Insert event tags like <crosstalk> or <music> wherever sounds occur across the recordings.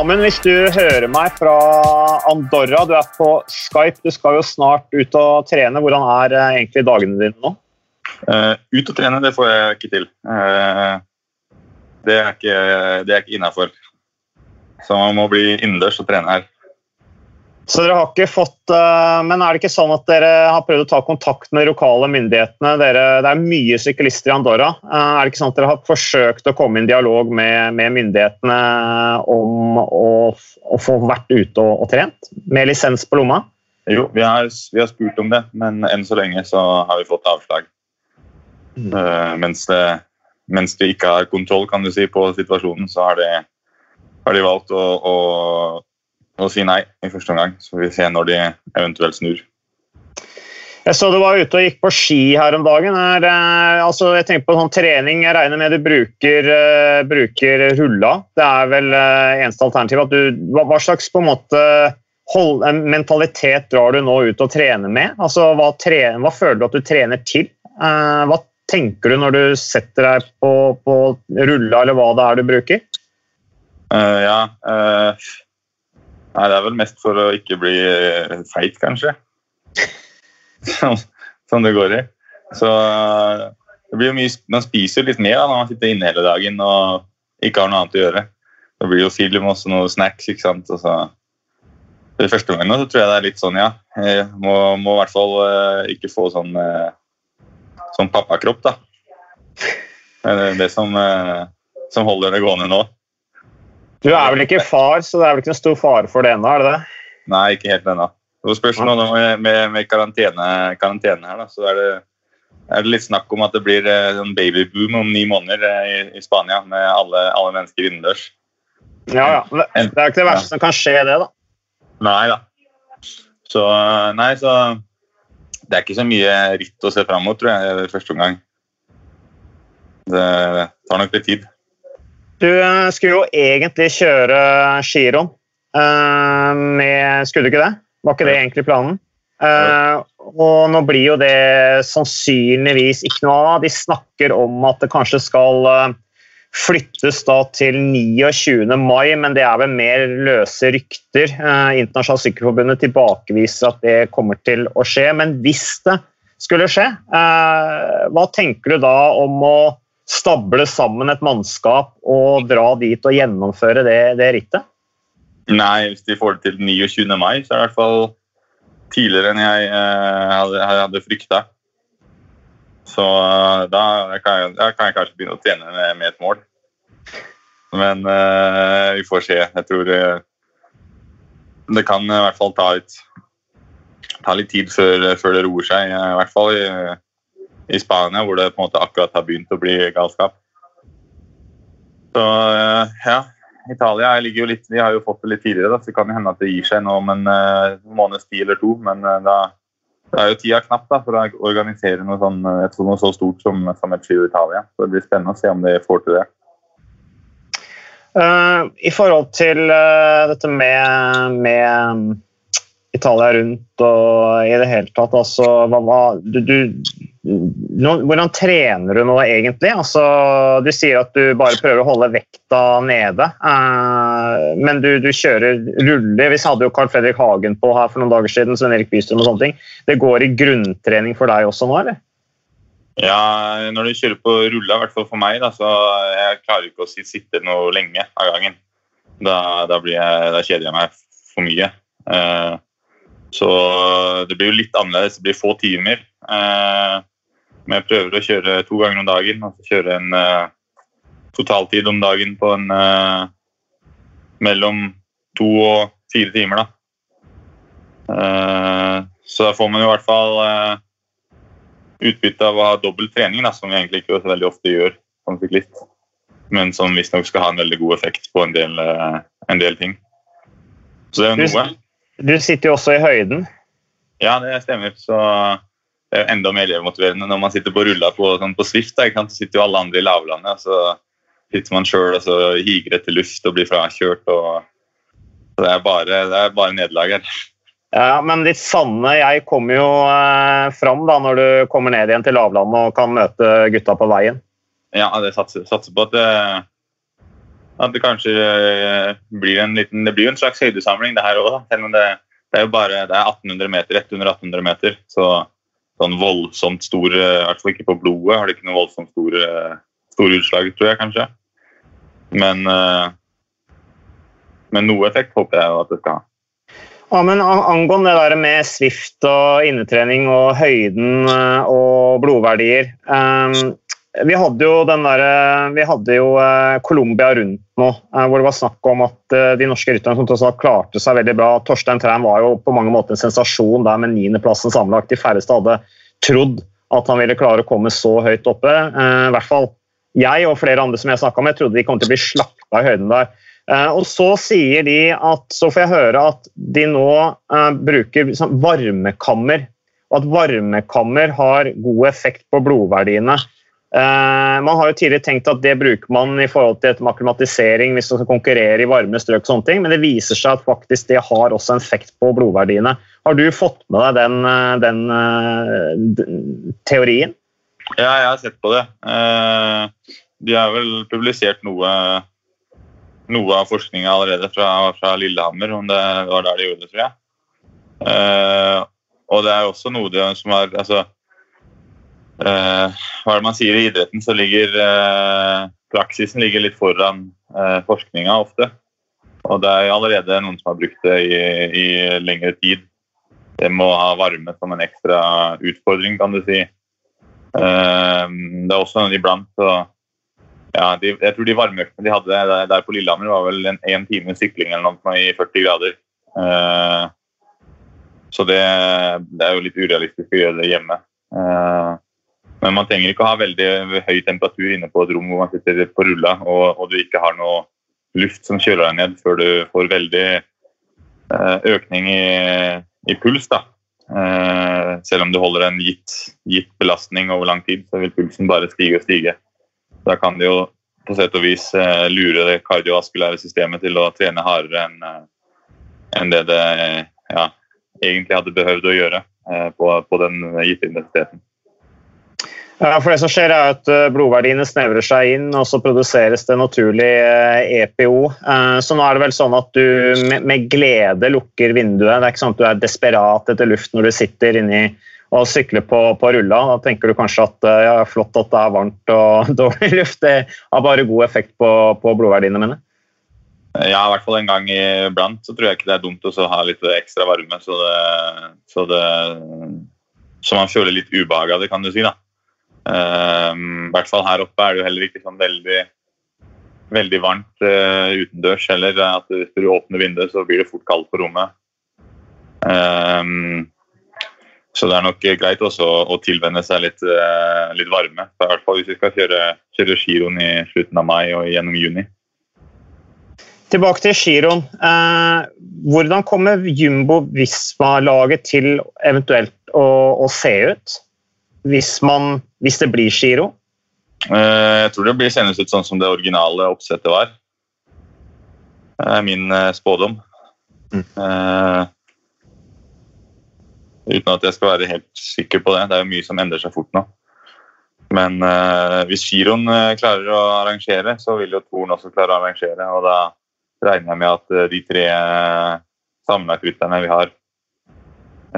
Amund, hvis du hører meg fra Andorra, du er på Skype, du skal jo snart ut og trene. Hvordan er eh, egentlig dagene dine nå? Uh, ut og trene, det får jeg ikke til. Uh, det er ikke, ikke innafor. Så man må bli innendørs og trene her. Så dere har ikke fått, uh, Men er det ikke sånn at dere har prøvd å ta kontakt med lokale myndighetene? Dere, det er mye syklister i Andorra. er det ikke sånn at dere har forsøkt å komme i en dialog med, med myndighetene om å, å, få vært ute og, og, trent? Med lisens på lomma? Jo, vi har, vi har spurt om det, men enn så lenge så har vi fått avslag. Mm. mens det mens de ikke har kontroll kan du si, på situasjonen, så har de, har de valgt å, å, å, si nei i første omgang. Så vi se når de eventuelt snur. Jeg så du var ute og gikk på ski her om dagen. Her, eh, altså, jeg tenker på sånn trening. Jeg regner med du bruker, uh, bruker rulla. Det er vel uh, eneste alternativ. At du, hva, hva, slags måte hold, mentalitet drar du nå ut og trener med? Altså, hva, trener, hva føler du at du trener til? Uh, hva tenker du når du setter deg på, på rulla, eller hva det er du bruker? Uh, ja uh, Nei, det er vel mest for å ikke bli eh, feit, kanskje. som, det går i. Så det blir jo mye, Man spiser litt mer da, når man sitter inne hele dagen og ikke har noe annet å gjøre. Det blir jo film og noen snacks. ikke sant? Og så, det første gangen så tror jeg det er litt sånn, ja. Jeg må, må i hvert fall uh, ikke få sånn sånn pappakropp, da. Det er det som, eh, som, holder det gående nå. Du er vel ikke far, så det er vel ikke noen stor fare for det ennå? er det det? Nei, ikke helt ennå. Det spørs nå med, med, med karantene, karantene, her, da, så er det, er det, litt snakk om at det blir eh, en babyboom om ni måneder eh, i, i Spania med alle, alle mennesker innendørs. Ja, ja. Det, det er ikke det verste ja. som kan skje, det, da. Nei da. Så, nei, så det er ikke så mye ritt å se fram mot, tror jeg, i første omgang. Det tar nok litt tid. Du eh, skulle jo egentlig kjøre giroen. Uh, med Skulle du ikke det? Var ikke det egentlig planen? Uh, og nå blir jo det sannsynligvis ikke noe av. De snakker om at det kanskje skal uh, flyttes da til 29. mai, men det er vel mer løse rykter. Eh, Internasjonalt Sykkelforbundet tilbakeviser at det kommer til å skje. Men hvis det skulle skje, eh, hva tenker du da om å stable sammen et mannskap og dra dit og gjennomføre det, det rittet? Nei, hvis de får det til 29. mai, så er det i hvert fall tidligere enn jeg eh, hadde, hadde frykta. Så eh, da kan, jeg, da kan, jeg, kanskje begynne å trene med, med et mål. Men eh, vi får se. Jeg tror eh, det kan i hvert fall ta litt, ta litt tid før, før, det roer seg. I hvert fall i, i, Spania, hvor det på en måte akkurat har begynt å bli galskap. Så uh, ja. Italia ligger jo litt, de har jo fått det litt tidligere, da, så det kan hende at det gir seg nå om en måneds tid eller to. Men da da er jo tida knapp da, for å organisere noe, sånn, noe så stort som, som et Giro Italia. Så Det blir spennende å se om de får til det. Uh, I forhold til uh, dette med, med, Italia rundt og i det hele tatt altså, hva, du, du, no, Hvordan trener du nå egentlig? Altså, du sier at du bare prøver å holde vekta nede. Uh, men du, du, kjører ruller. Vi hadde jo Carl Fredrik Hagen på her for noen dager siden. Sven Erik Bystrøm og sånne ting. Det går i grunntrening for deg også nå, eller? Ja, når du kjører på rulla, i hvert fall for meg, da, så jeg klarer ikke å sitte noe lenge av gangen. Da, da, jeg, da kjeder jeg meg for mye. Uh, så det blir jo litt annerledes. Det blir få timer. Uh, men jeg prøver å kjøre to ganger om dagen, Altså kjøre en uh, totaltid om dagen på en mellom to og fire timer, da. så da får man i hvert fall utbytte av å ha dobbel trening, da, som vi egentlig ikke så veldig ofte gjør som syklist. Men som visstnok skal ha en veldig god effekt på en del, eh, en del ting. Så det er noe. Du sitter jo også i høyden. Ja, det stemmer. Så det er jo enda mer elevmotiverende når man sitter på rulla på, sånn på Swift. Da, så sitter jo alle andre i lavlandet, og så sitter man sjøl og så higer etter luft og blir frakjørt. Og, så det er bare, det er bare nederlag her. Ja, Men ditt sanne jeg kommer jo eh, fram da, når du kommer ned igjen til lavlandet og kan møte gutta på veien. Ja, det satser, satser på at det, At det kanskje eh, blir en liten Det blir jo en slags høydesamling, det her òg. Selv om det, det, er jo bare er 1800 meter, rett under 1800 meter. Så sånn voldsomt stor I hvert fall ikke på blodet har det ikke noe voldsomt store, store utslag, tror jeg kanskje. Men, men noe effekt håper jeg at det skal ha. Ja, men Angående det der med Swift og innetrening og høyden og blodverdier. Um, vi hadde jo den der, vi hadde jo eh, Colombia rundt nå, eh, hvor det var snakk om at eh, de norske rytterne som tross alt klarte seg veldig bra. Torstein Træn var jo på mange måter en sensasjon der med niendeplassen sammenlagt. De færreste hadde trodd at han ville klare å komme så høyt oppe. I hvert fall jeg og flere andre som jeg snakka med, trodde de kom til å bli slakta i høyden der. Og så sier de at, så får jeg høre at de nå bruker liksom varmekammer. Og at varmekammer har god effekt på blodverdiene. Uh, man har jo tidligere tenkt at det bruker man i forhold til et maklimatisering hvis man skal konkurrere i varme strøk, og sånne ting, men det viser seg at faktisk det har også en effekt på blodverdiene. Har du fått med deg den, eh, den, eh, den teorien? Ja, jeg har sett på det. De har vel publisert noe, noe av forskninga allerede fra, fra, Lillehammer, om det var der de gjorde det, tror jeg. Og det er også noe de, som har altså, Eh, hva er det man sier I idretten så ligger eh, praksisen ligger litt foran eh, forskninga ofte. Og det er allerede noen som har brukt det i, i lengre tid. Det må ha varme som en ekstra utfordring, kan du si. det er også iblant så ja, de, Jeg tror de varmeøktene de hadde der, der på Lillehammer, var vel en én time sykling eller noe i 40 grader. så det, det, er jo litt urealistisk å gjøre det hjemme. Men man trenger ikke å ha veldig høy temperatur inne på et rom hvor man sitter på rulla og, og du ikke har noe luft som kjøler deg ned før du får veldig eh, økning i, i puls. da. Eh, selv om du holder en gitt, gitt, belastning over lang tid, så vil pulsen bare stige og stige. Da kan det jo på sett og vis eh, lure det kardiovaskulære systemet til å trene hardere enn en det det ja, egentlig hadde behøvd å gjøre på, på den gitte intensiteten. Ja, for det som skjer er at eh, Blodverdiene snevrer seg inn, og så produseres det naturlig EPO. Eh, e eh, så nå er det vel sånn at du med glede lukker vinduet. Det er ikke sånn at du er desperat etter luft når du sitter inni og sykler på, på rulla. Da tenker du kanskje at ja, flott at det er varmt og <laughs> dårlig luft. Det har bare god effekt på, på blodverdiene mine. Ja, i hvert fall en gang iblant så tror jeg ikke det er dumt å ha litt ekstra varme, så, det, så, det, så man føler litt ubehag av det, kan du si. da. Um, I hvert fall her oppe er det jo heller ikke sånn veldig, veldig varmt uh, utendørs heller. at Hvis du åpner vinduet, så blir det fort kaldt på rommet. Um, så det er nok greit også å tilvenne seg litt, uh, litt varme. I hvert fall hvis vi skal kjøre, kjøre giroen i slutten av mai og gjennom juni. Tilbake til giroen. Uh, hvordan kommer Jumbo Visma-laget til eventuelt å, å se ut? hvis, man, hvis det blir giro? Eh, jeg tror det blir senest ut sånn som det originale oppsettet var. Det er min eh, spådom. Mm. Uh, uten at jeg skal være helt sikker på det. Det er jo mye som endrer seg fort nå. Men uh, hvis giroen klarer å arrangere, så vil jo Toren også klare å arrangere. Og da regner jeg med at de tre sammenlagtrytterne vi har,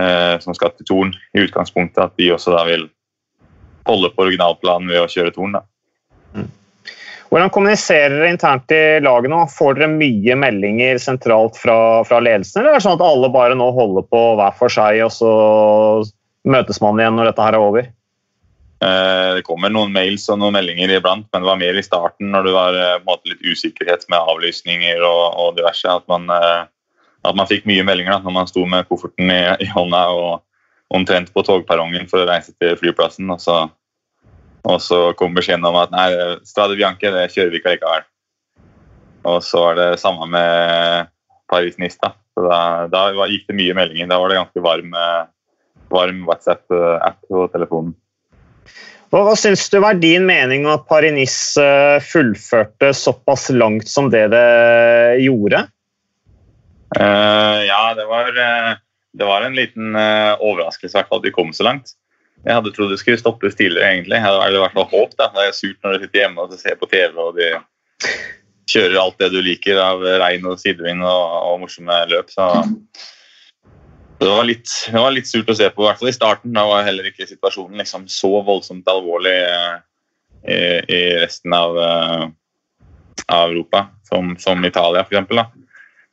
uh, som skal til Torn i utgangspunktet, at de også da vil holde på originalplanen ved å kjøre Torn. Mm. Hvordan kommuniserer dere internt i laget nå? Får dere mye meldinger sentralt fra, fra ledelsen, eller er det sånn at alle bare nå holder på hver for seg, og så møtes man igjen når dette her er over? Eh, det kommer noen mails og noen meldinger iblant, men det var mer i starten når det var måte, litt usikkerhet med avlysninger og, og diverse. At man, eh, at man fikk mye meldinger da, når man sto med kofferten i, i hånda og omtrent på togperrongen for å reise til flyplassen. Og så, og så kom beskjeden om at nei, Strade Bianche det kjører vi ikke likevel. Og så var det samme med Paris-Nice. Da. da, da gikk det mye meldinger. Da var det ganske varm, varm WhatsApp-app på telefonen. Hva, hva syns du var din mening at Paris-Nice eh, fullførte såpass langt som det det gjorde? Uh, ja, det var, uh, det var, en liten uh, overraskelse hvert at de kom så langt. Jeg hadde trodd det skulle stoppes tidligere, egentlig. Jeg hadde i hvert fall håp. da. Det er surt når du sitter hjemme og ser på TV og de kjører alt det du liker av regn og sidevind og, og morsomme løp. Så det var, litt, det var, litt, surt å se på, i hvert fall i starten. Da var heller ikke situasjonen liksom så voldsomt alvorlig eh, i, i resten av, uh, av Europa, som, som Italia f.eks.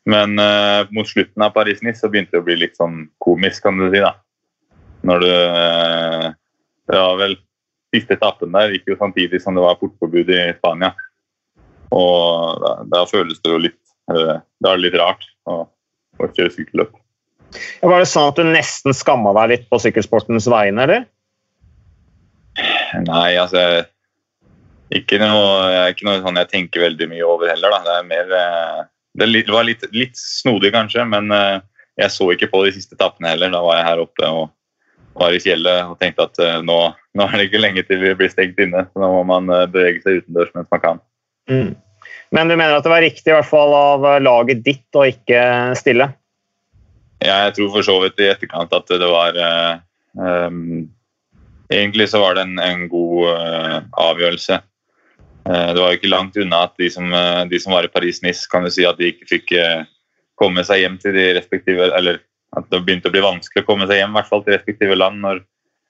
Men uh, mot slutten av Paris-Nice så begynte det å bli litt sånn komisk, kan du si. da. Når du uh, Det var vel Siste etappen der gikk jo samtidig som det var portforbud i Spania. Og da, da føles det jo litt Da er det litt rart å, å kjøre sykkelløp. Var det sånn at du nesten skamma deg litt på sykkelsportens vegne, eller? Nei, altså ikke noe, ikke noe sånn jeg tenker veldig mye over heller. Da. Det, er mer, eh, det var litt, litt, snodig kanskje, men eh, jeg så ikke på de siste etappene heller. Da var jeg her oppe og var i fjellet og tenkte at eh, nå, nå er det ikke lenge til vi blir stengt inne. Så nå må man bevege seg utendørs mens man kan. Mm. Men du mener at det var riktig i hvert fall av laget ditt å ikke stille? Jeg tror for så vidt i etterkant at det var um, Egentlig så var det en, en god uh, avgjørelse. Uh, det var jo ikke langt unna at de som, uh, de som var i Paris-Nice, kan jo si at de ikke fikk komme seg hjem til de respektive Eller at det begynte å bli vanskelig å komme seg hjem i hvert fall til respektive land når,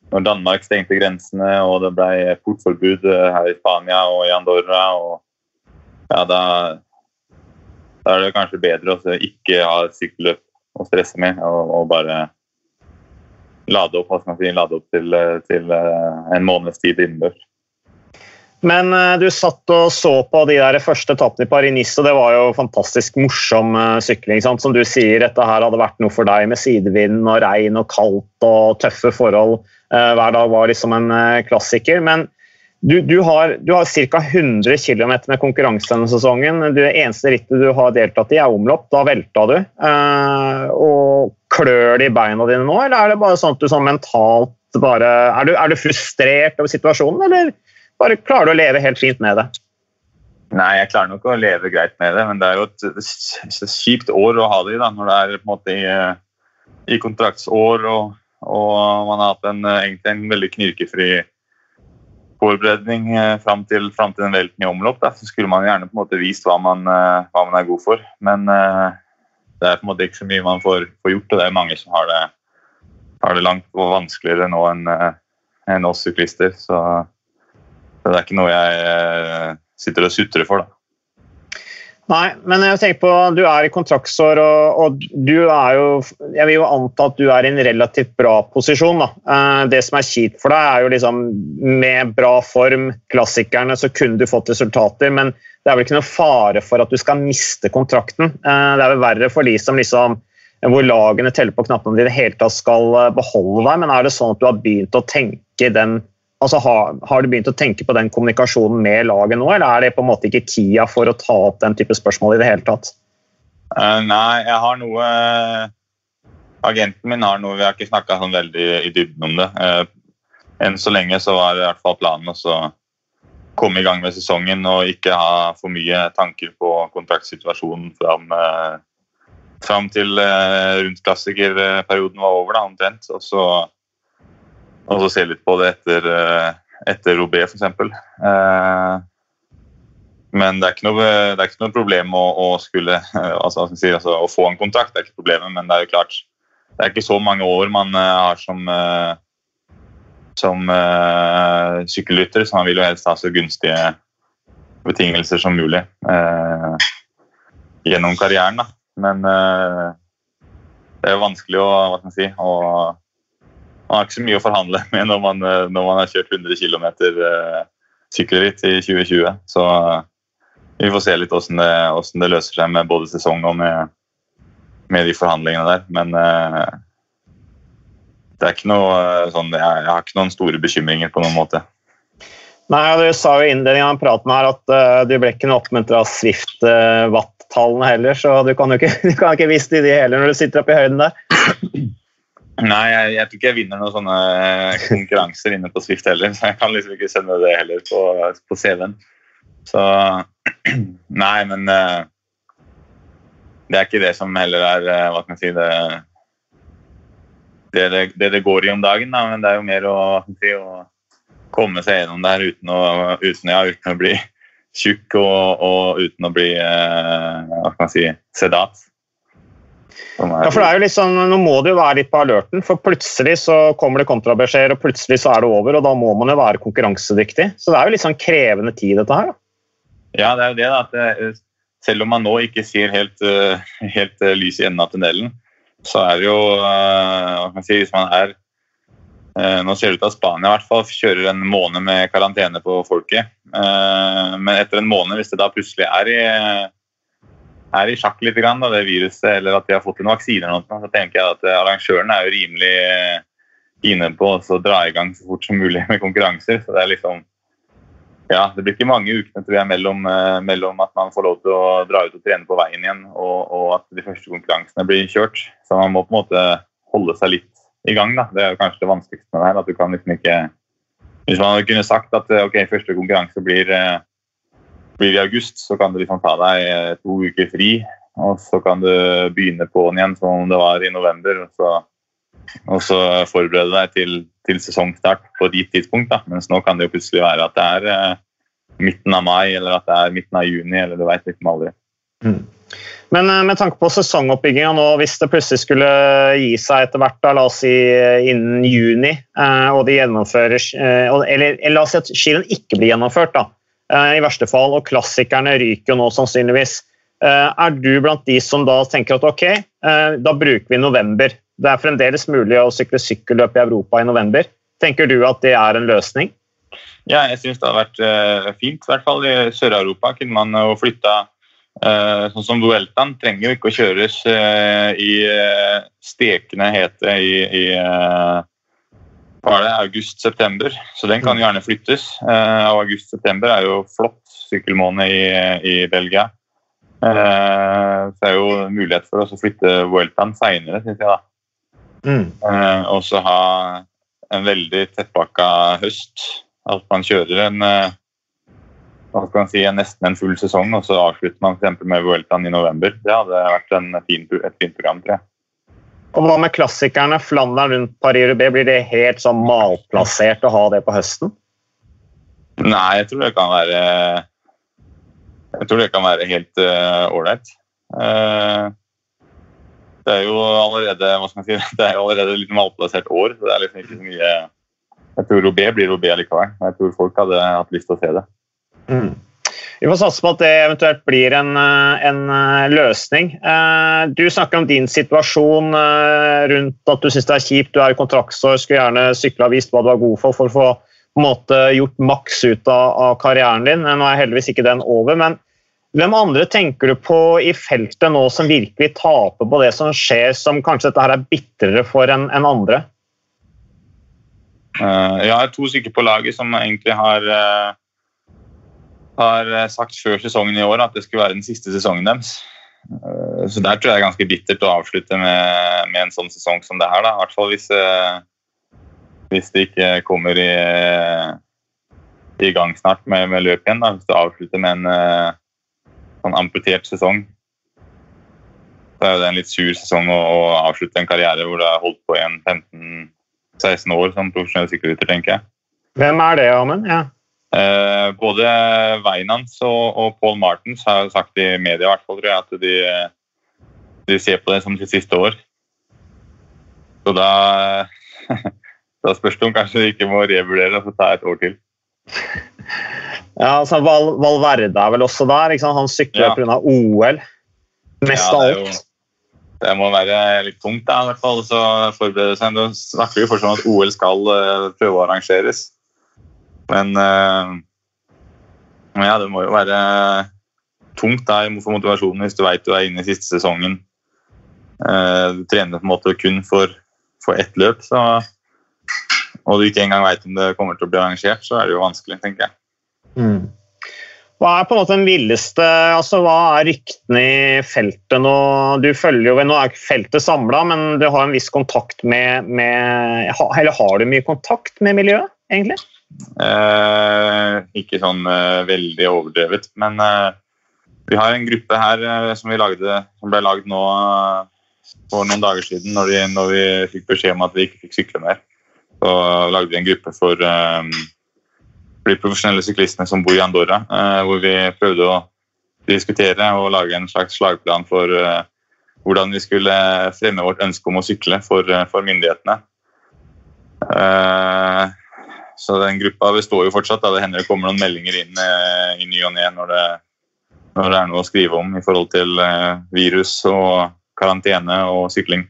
når Danmark stengte grensene og det ble portforbud her i Spania og i Andorra. og ja, da, da er det kanskje bedre å ikke ha sykkelløp å stresse med, og, og bare lade opp, si, lade opp til, til, eh, en måneds tid innendørs. Men uh, du satt og så på de der første etappene i Paris-Nice, og det var jo fantastisk morsom uh, sykling. Sant? Som du sier, dette her hadde vært noe for deg med sidevind og regn og kaldt og tøffe forhold. Uh, hver dag var liksom en klassiker. Men du, du, har, har ca. 100 km med konkurranse denne sesongen. Det eneste rittet du har deltatt i, er omlopp. Da velta du. Eh, og Klør det i beina dine nå, eller er det bare sånn at du sånn mentalt bare er du, er du, frustrert over situasjonen, eller bare klarer du å leve helt fint med det? Nei, jeg klarer nok å leve greit med det, men det er jo et, kjipt år å ha det i. da, Når det er på en måte i, i kontraktsår og, og man har hatt en, egentlig en veldig knirkefri forberedning eh, fram til, fram til den velten i omlopp, da, så skulle man gjerne på en måte vist hva man, eh, hva man er god for. Men uh, det er på en måte ikke så mye man får, får gjort, og det er mange som har det, har det langt og vanskeligere nå enn en oss syklister. Så, det er ikke noe jeg sitter og sutrer for. da. Nei, men jeg tenker på, du er i kontraktsår, og, og, du er jo Jeg vil jo anta at du er i en relativt bra posisjon. da. Eh, det som er kjipt for deg, er jo liksom Med bra form, klassikerne, så kunne du fått resultater, men det er vel ikke noe fare for at du skal miste kontrakten. Eh, det er vel verre for de som liksom hvor lagene teller på knappene de i det hele tatt skal eh, beholde deg. Men er det sånn at du har begynt å tenke den Altså, har, har, du begynt å tenke på den kommunikasjonen med laget nå, eller er det på en måte ikke tida for å ta opp den type spørsmål i det hele tatt? Uh, nei, jeg har noe Agenten min har noe Vi har ikke snakka sånn veldig i dybden om det. Uh, enn så lenge så var det i hvert fall planen å komme i gang med sesongen og ikke ha for mye tanker på kontraktsituasjonen fram, uh, fram til rundt klassikerperioden var over, da, omtrent. Og så og så se litt på det etter, eh, etter OB, f.eks. Eh, men det er ikke noe, er ikke noe problem å, å skulle <laughs> altså, si, altså, Å få en kontrakt det er ikke problemet, men det er jo klart det er ikke så mange år man uh, har som, uh, som uh, sykkelrytter, så man vil jo helst ha så gunstige betingelser som mulig gjennom karrieren. Da. Men det er jo vanskelig å, hva skal man si, å man har ikke så mye å forhandle med når man, eh, når man har kjørt 100 km uh, sykkelritt i 2020. Så uh, vi får se litt hvordan det, det, løser seg med både sesong og med, med de forhandlingene der. Men uh, det er ikke noe uh, sånn, jeg, jeg, har ikke noen store bekymringer på noen måte. Nei, Du sa jo i innledningen av praten her at du ble ikke noe oppmuntra av Swift-watt-tallene heller, så du kan jo ikke, <laughs> du kan ikke vise til de heller når du sitter oppe i høyden der. Nei, jeg, jeg, tror ikke jeg vinner noen sånne konkurranser inne på Swift heller. Så jeg kan liksom ikke sende det heller på, på CV-en. Så <clears throat> Nei, men uh, det er ikke det som heller er uh, Hva kan jeg si det, det, det, det går i om dagen, da, men det er jo mer å, å komme seg gjennom det her uten å, uten, ja, uten å bli tjukk og, og, uten å bli hva kan man si, sedat. Ja, for det er jo liksom, Nå må du jo være litt på alerten, for plutselig så kommer det kontrabeskjeder, og plutselig så er det over, og da må man jo være konkurransedyktig. Så det er jo litt sånn krevende tid, dette her. da. Ja, det er jo det. da, at det, Selv om man nå ikke ser helt, helt lys i enden av tunnelen, så er det jo hva kan man si, Hvis man er nå ser det ut til at Spania i hvert fall kjører en måned med karantene på folket. Men etter en måned, hvis det da plutselig er i er i sjakk litt, grann, da, det viruset, eller at de har fått en vaksine, eller noe, så tenker jeg at eh, arrangørene er jo rimelig eh, inne på å dra i gang så fort som mulig <laughs> med konkurranser. så Det er liksom, ja, det blir ikke mange ukene tror jeg, mellom, eh, mellom at man får lov til å dra ut og trene på veien igjen, og, og, at de første konkurransene blir kjørt. Så man må på en måte holde seg litt i gang. da. Det er jo kanskje det vanskeligste med det her. at du kan liksom ikke Hvis man kunne sagt at ok, første konkurranse blir blir i august, så kan du liksom ta deg eh, to uker fri. Og så kan du begynne på'n igjen som om det var i november. Og så, og så forberede deg til, til, sesongstart på ditt tidspunkt. Da. Mens nå kan det jo plutselig være at det er eh, midten av mai eller at det er midten av juni. eller du vet liksom aldri. Mm. Men eh, med tanke på sesongoppbygginga nå, hvis det plutselig skulle gi seg etter hvert, da, la oss si eh, innen juni, og de gjennomfører Eller, eller la oss si at skirenn ikke blir gjennomført, da. Eh, i verste fall, og klassikerne ryker jo nå sannsynligvis. Eh, er du blant de som da tenker at ok, eh, da bruker vi november? Det er fremdeles mulig å sykle sykkelløp i Europa i november. Tenker du at det er en løsning? Ja, jeg syns det hadde vært fint. I hvert fall i Sør-Europa kunne man jo flytta Sånn som Vueltaen trenger jo ikke å kjøres i stekende hete i, i var det august-september, så den kan mm. gjerne flyttes. og August-september er jo flott sykkelmåned i, i Belgia. Uh, så er jo mulighet for oss å flytte Vueltaen seinere, syns jeg. da. Mm. Uh, og så ha en veldig tettpakka høst. At man kjører en hva skal man si, nesten en full sesong, og så avslutter man f.eks. med Vueltaen i november. Det hadde vært en fin, et fint program, tror jeg. Og hva med klassikerne? Flandern rundt Paris Rubé, blir det helt sånn malplassert å ha det på høsten? Nei, jeg tror det kan være Jeg tror det kan være helt eh, ålreit. Uh, uh, det er jo allerede hva skal man si, <laughs> det er jo allerede litt malplassert år, så det er liksom ikke så mye Jeg tror Roubais blir Roubais likevel. Jeg tror folk hadde hatt lyst til å se det. Mm. Vi får satse på at det eventuelt blir en, eh, en eh, løsning. Eh, du snakker om din situasjon rundt at du syns det er kjipt, du er i kontraktsår, skulle gjerne sykla og vist hva du var god for for å få måte gjort maks ut av, av karrieren din. Nå er heldigvis ikke den over, men hvem andre tenker du på i feltet nå som virkelig taper på det som skjer, som kanskje dette her er bitrere for enn en andre? Jeg har to stykker på laget som egentlig har har eh, sagt før sesongen i år at det skulle være den siste sesongen deres. Eh, så der tror jeg det er ganske bittert å avslutte med, med en sånn sesong som det her. da. I hvert fall hvis, eh, hvis det ikke kommer i, i gang snart med, med løp igjen. da. Hvis du avslutter med en sånn amputert sesong. Så er det en litt sur sesong å, å avslutte en karriere hvor du har holdt på i 15-16 år som profesjonell sykkelrytter, tenker jeg. Hvem er det, Amund? Ja. Eh, både Weinans og, og Paul Martens har sagt i media i hvert fall, tror jeg, at de, de ser på det som sitt siste år. Så da, <laughs> da spørs det om kanskje de ikke må revurdere og ta et år til. <laughs> Ja, altså Val Valverde er vel også der. Han sykler ja. pga. OL. Mest av ja, alt. Det må være litt tungt, da, i hvert fall, så forberede seg. Nå snakker vi fortsatt om at OL skal uh, prøve å arrangeres. Men uh, ja, det må jo være tungt der for motivasjonen hvis du vet du er inne i siste sesongen. Uh, du trener på en måte kun for, for ett løp, så, og du ikke engang vet om det kommer til å bli arrangert, så er det jo vanskelig, tenker jeg. Mm. Hva er på en måte den villeste altså Hva er ryktene i feltet nå? Du følger jo, Nå er feltet samla, men du har en viss kontakt med, med Eller har du mye kontakt med miljøet, egentlig? Eh, ikke sånn eh, veldig overdrevet, men eh, vi har en gruppe her som, lagde, som, ble lagd nå for noen dager siden, når, de, når, vi fikk beskjed om at vi ikke fikk sykle mer. Så lagde vi en gruppe for eh, de profesjonelle syklistene som bor i Andorra. Eh, hvor vi prøvde å diskutere og lage en slags slagplan for eh, hvordan vi skulle fremme vårt ønske om å sykle for, for myndighetene. Så den gruppa består jo fortsatt. Da. Det hender det kommer noen meldinger inn i ny og ne når, når, det er noe å skrive om i forhold til virus og karantene og sykling.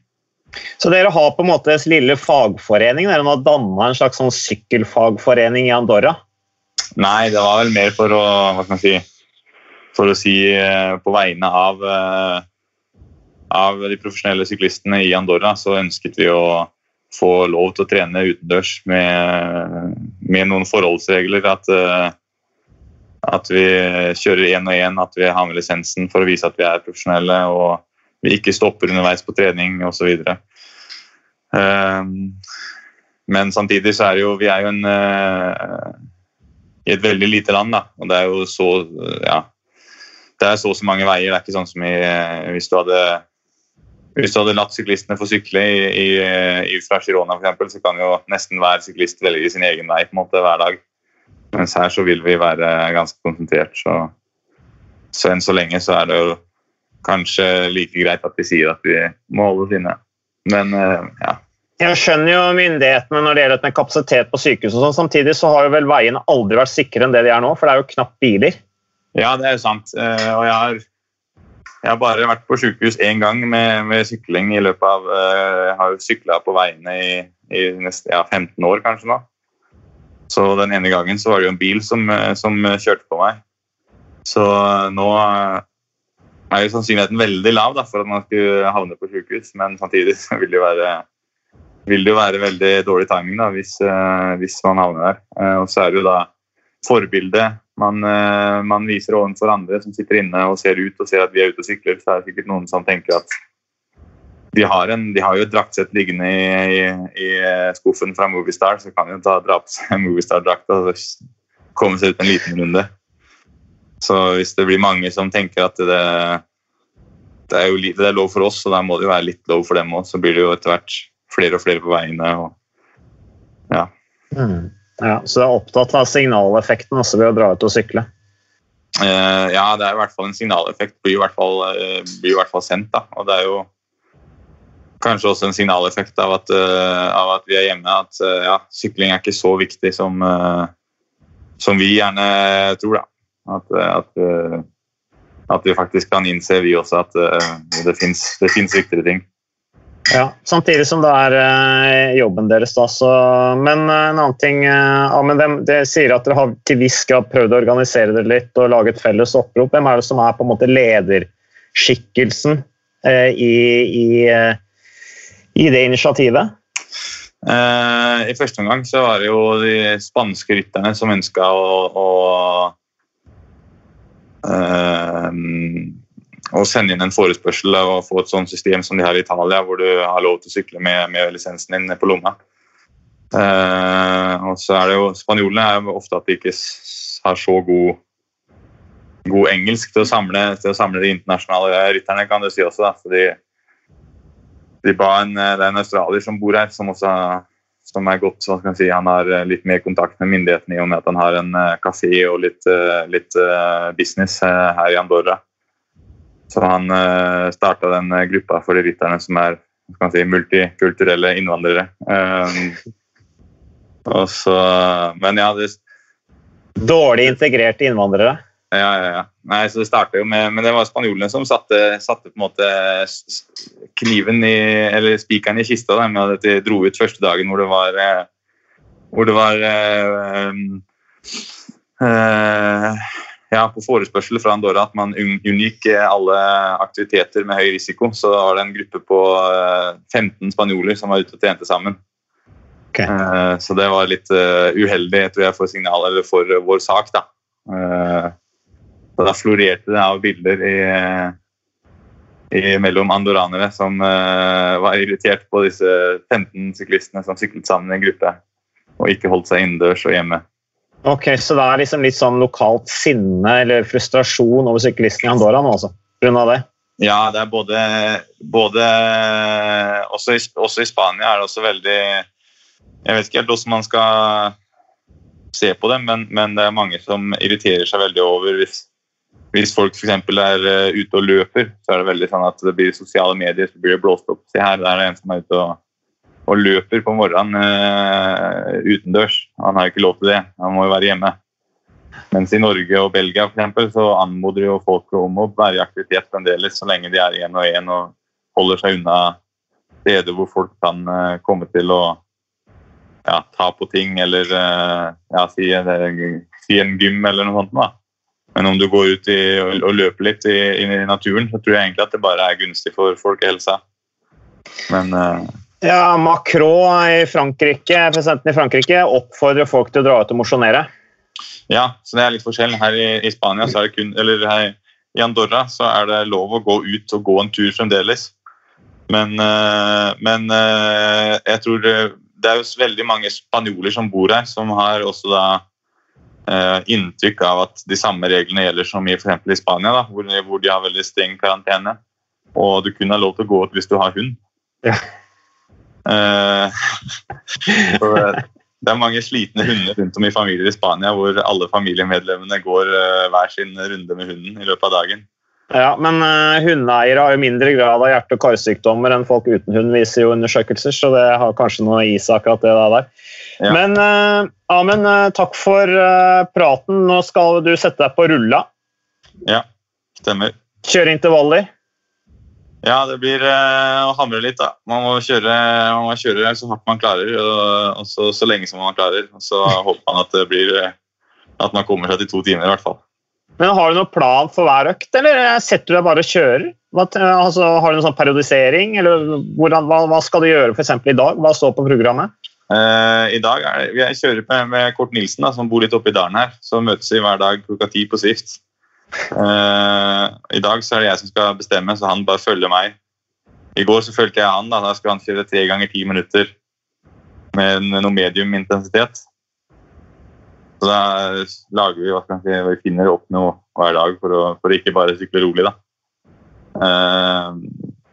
Så dere har på en måte en lille fagforening? Dere har danna en slags sånn sykkelfagforening i Andorra? Nei, det var vel mer for å hva skal man si, for å si eh, på vegne av, eh, av de profesjonelle syklistene i Andorra, så ønsket vi å få lov til å trene utendørs med, med noen forholdsregler. At, eh, at vi kjører én og én, at vi har med lisensen for å vise at vi er profesjonelle. og vi ikke stopper underveis på trening osv. Men samtidig så er det jo Vi er jo en i et veldig lite land. da, og Det er jo så ja, det er så så mange veier. Det er ikke sånn som i, hvis, du hadde, hvis du hadde latt syklistene få sykle i, i, i Girona f.eks., så kan jo nesten hver syklist velge sin egen vei på en måte hver dag. Mens her så vil vi være ganske konsentrert. Så, så enn så lenge så er det jo kanskje like greit at vi sier at vi må holde oss inne. Men eh, ja, jeg skjønner jo myndighetene når det gjelder med kapasitet på sykehus. og sånn. Samtidig så har jo vel veiene aldri vært sikre enn det de er nå, for det er jo knapt biler. Ja, det er jo sant. Eh, og jeg har, jeg har bare vært på sykehus én gang med, med, sykling i løpet av eh, Jeg har jo sykla på veiene i, i nesten ja, 15 år kanskje nå. Så den ene gangen så var det jo en bil som, eh, som kjørte på meg. Så nå er jo sannsynligheten veldig lav da, for at man skulle havne på sykehus, men samtidig vil det jo være vil det jo være veldig dårlig timing da, hvis, hvis man havner der. Og så er det jo da forbildet man, uh, man, viser overfor andre som sitter inne og ser ut og ser at vi er ute og sykler. Så er det sikkert noen som tenker at de har, en, de har jo et draktsett liggende i, i, i, skuffen fra Movistar, så kan de ta dra på seg Movistar-drakta og komme seg ut en liten runde. Så hvis det blir mange som tenker at det, det er jo det er lov for oss, og da må det jo være litt lov for dem òg, så blir det jo etter hvert flere og flere på veiene. Og, ja. Mm. Ja. Så du er opptatt av signaleffekten også ved å dra ut og sykle? Uh, ja, det er i hvert fall en signaleffekt. Blir i hvert fall, uh, blir i hvert fall sendt. Da. Og det er jo kanskje også en signaleffekt av at, uh, av at vi er hjemme. At ja, sykling er ikke så viktig som, som vi gjerne tror. Da. At, at, at, vi faktisk kan innse, vi også, at det fins viktigere ting. Ja, Samtidig som det er eh, jobben deres. da, så, Men eh, en annen ting eh, ja, men det, det, sier at dere har til viss grad prøvd å organisere dere litt og lage et felles opprop. Hvem er det som er på en måte lederskikkelsen eh, i, i, i, det initiativet? Eh, I første omgang så var det jo de spanske rytterne som ønska å, å eh, å sende inn en forespørsel og få et sånt system som de har i Italia, hvor du har lov til å sykle med, med lisensen din på lomma. Eh, og så er det jo, Spanjolene er ofte at de ikke har så god, god engelsk til å, samle, til å samle de internasjonale rytterne, kan du si også. Da. fordi de, en, det er en australier som bor her, som også som er godt, så skal si, Han har litt mer kontakt med myndighetene i og med at han har en uh, kafé og litt, uh, litt business her i Andorra. Så han uh, eh, starta den eh, gruppa for de rytterne som er si, multikulturelle innvandrere. Um, så, men ja det, Dårlig integrerte innvandrere? Ja, ja, ja. Nei, så det jo med, Men det var spanjolene som satte, satte, på en måte kniven i, eller spikeren i kista da, med at de dro ut første dagen hvor det var hvor det var um, uh, ja, på forespørsel fra Andorra at man unngikk alle aktiviteter med høy risiko. Så var det en gruppe på 15 eh, spanjoler som var ute og trente sammen. Okay. Eh, så det var litt eh, uheldig tror jeg, for signalet eller for vår sak. Da. Så da florerte det av bilder i, i, mellom andoranere som var irritert på disse 15 syklistene som syklet sammen i en gruppe og ikke holdt seg innendørs og hjemme. Ok, Så det er liksom litt sånn lokalt sinne eller frustrasjon over syklisten i Andorra nå, altså? Pga. det? Ja, det er både, både også, i, også, i, Spania er det også veldig Jeg vet ikke helt hvordan man skal se på det, men, men, det er mange som irriterer seg veldig over hvis, hvis folk f.eks. er uh, ute og løper, så er det veldig sånn at det blir sosiale medier, så blir det blåst opp. Se her, der er det en som er ute og, og løper på morgenen uh, utendørs. Han har jo ikke lov til det, han må jo være hjemme. Mens i Norge og Belgia for eksempel, så anmoder jo folk om å være i aktivitet fremdeles så lenge de er én og én og holder seg unna steder hvor folk kan uh, komme til å ja, ta på ting eller uh, ja, si, si, en gym eller noe sånt. Da. Men om du går ut i, og, og løper litt i, i, naturen, så tror jeg egentlig at det bare er gunstig for folkehelsa. Men uh, ja, Macron i Frankrike, presidenten i Frankrike oppfordrer folk til å dra ut og mosjonere. Ja, så det er litt forskjell. Her i, i Spania så er det kun, eller her i Andorra så er det lov å gå ut og gå en tur fremdeles. Men, uh, men uh, jeg tror det, det, er jo veldig mange spanjoler som bor her, som har også da uh, inntrykk av at de samme reglene gjelder som i, for i Spania, da, hvor, hvor, de har veldig streng karantene. Og du kun har lov til å gå ut hvis du har hund. Ja. <laughs> Det er mange slitne hunder rundt om i familier i Spania hvor alle familiemedlemmene går uh, hver sin runde med hunden i løpet av dagen. Ja, Men uh, hundeeiere har jo mindre grad av hjerte- og karsykdommer enn folk uten hund, viser jo undersøkelser, så det har kanskje noe i seg, akkurat det der. Ja. Men uh, Amen, takk for praten. Nå skal du sette deg på rulla. Ja, stemmer. Kjøre intervaller. Ja, det blir eh, å hamre litt, da. Man må kjøre, man må kjøre så hardt man klarer, og, og så, så, lenge som man klarer. Og så <laughs> håper man at det blir eh, at man kommer seg til to timer, i hvert fall. Men Har du noen plan for hver økt, eller setter du deg bare og kjører? Altså, har du noen sånn periodisering, eller hvordan, hva, hva, skal du gjøre f.eks. i dag? Hva står på programmet? Uh, I dag er det, Jeg kjører med, med Kort Nilsen, da, som bor litt oppe i dalen her. Så møtes vi hver dag klokka ti på Swift. Uh, I dag så er det jeg som skal bestemme, så han bare følger meg. I går så fulgte jeg han. Da Da skulle han kjøre tre ganger ti minutter med noe medium intensitet. Så da lager vi hva skal si, vi finner opp noe hver dag for å, for ikke bare sykle rolig. da. Uh,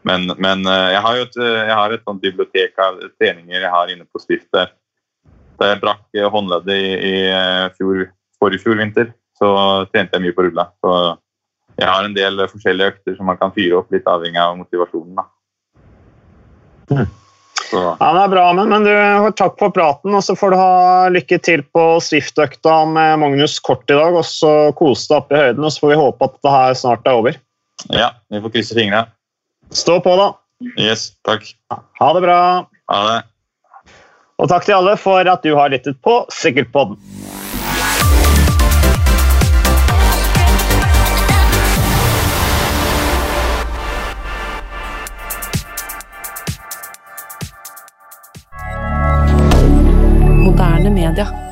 men, men uh, jeg har jo et, har et sånt bibliotek av treninger jeg har inne på Swift der. Da jeg brakk håndleddet i, i fjor, forrige fjor vinter, så trente jeg mye på rulla. Så jeg har en del forskjellige økter som man kan fyre opp, litt avhengig av motivasjonen. da. Mm. Ja, det er bra, men, men du, takk for praten. og Så får du ha lykke til på Swift-økta med Magnus Kort i dag. og så Kose deg opp i høyden, og så får vi håpe at det her snart er over. Ja, vi får krysse fingra. Stå på, da. Yes, takk. Ha det bra. Ha det. Og takk til alle for at du har lyttet på Sykkelpodden. Moderne media.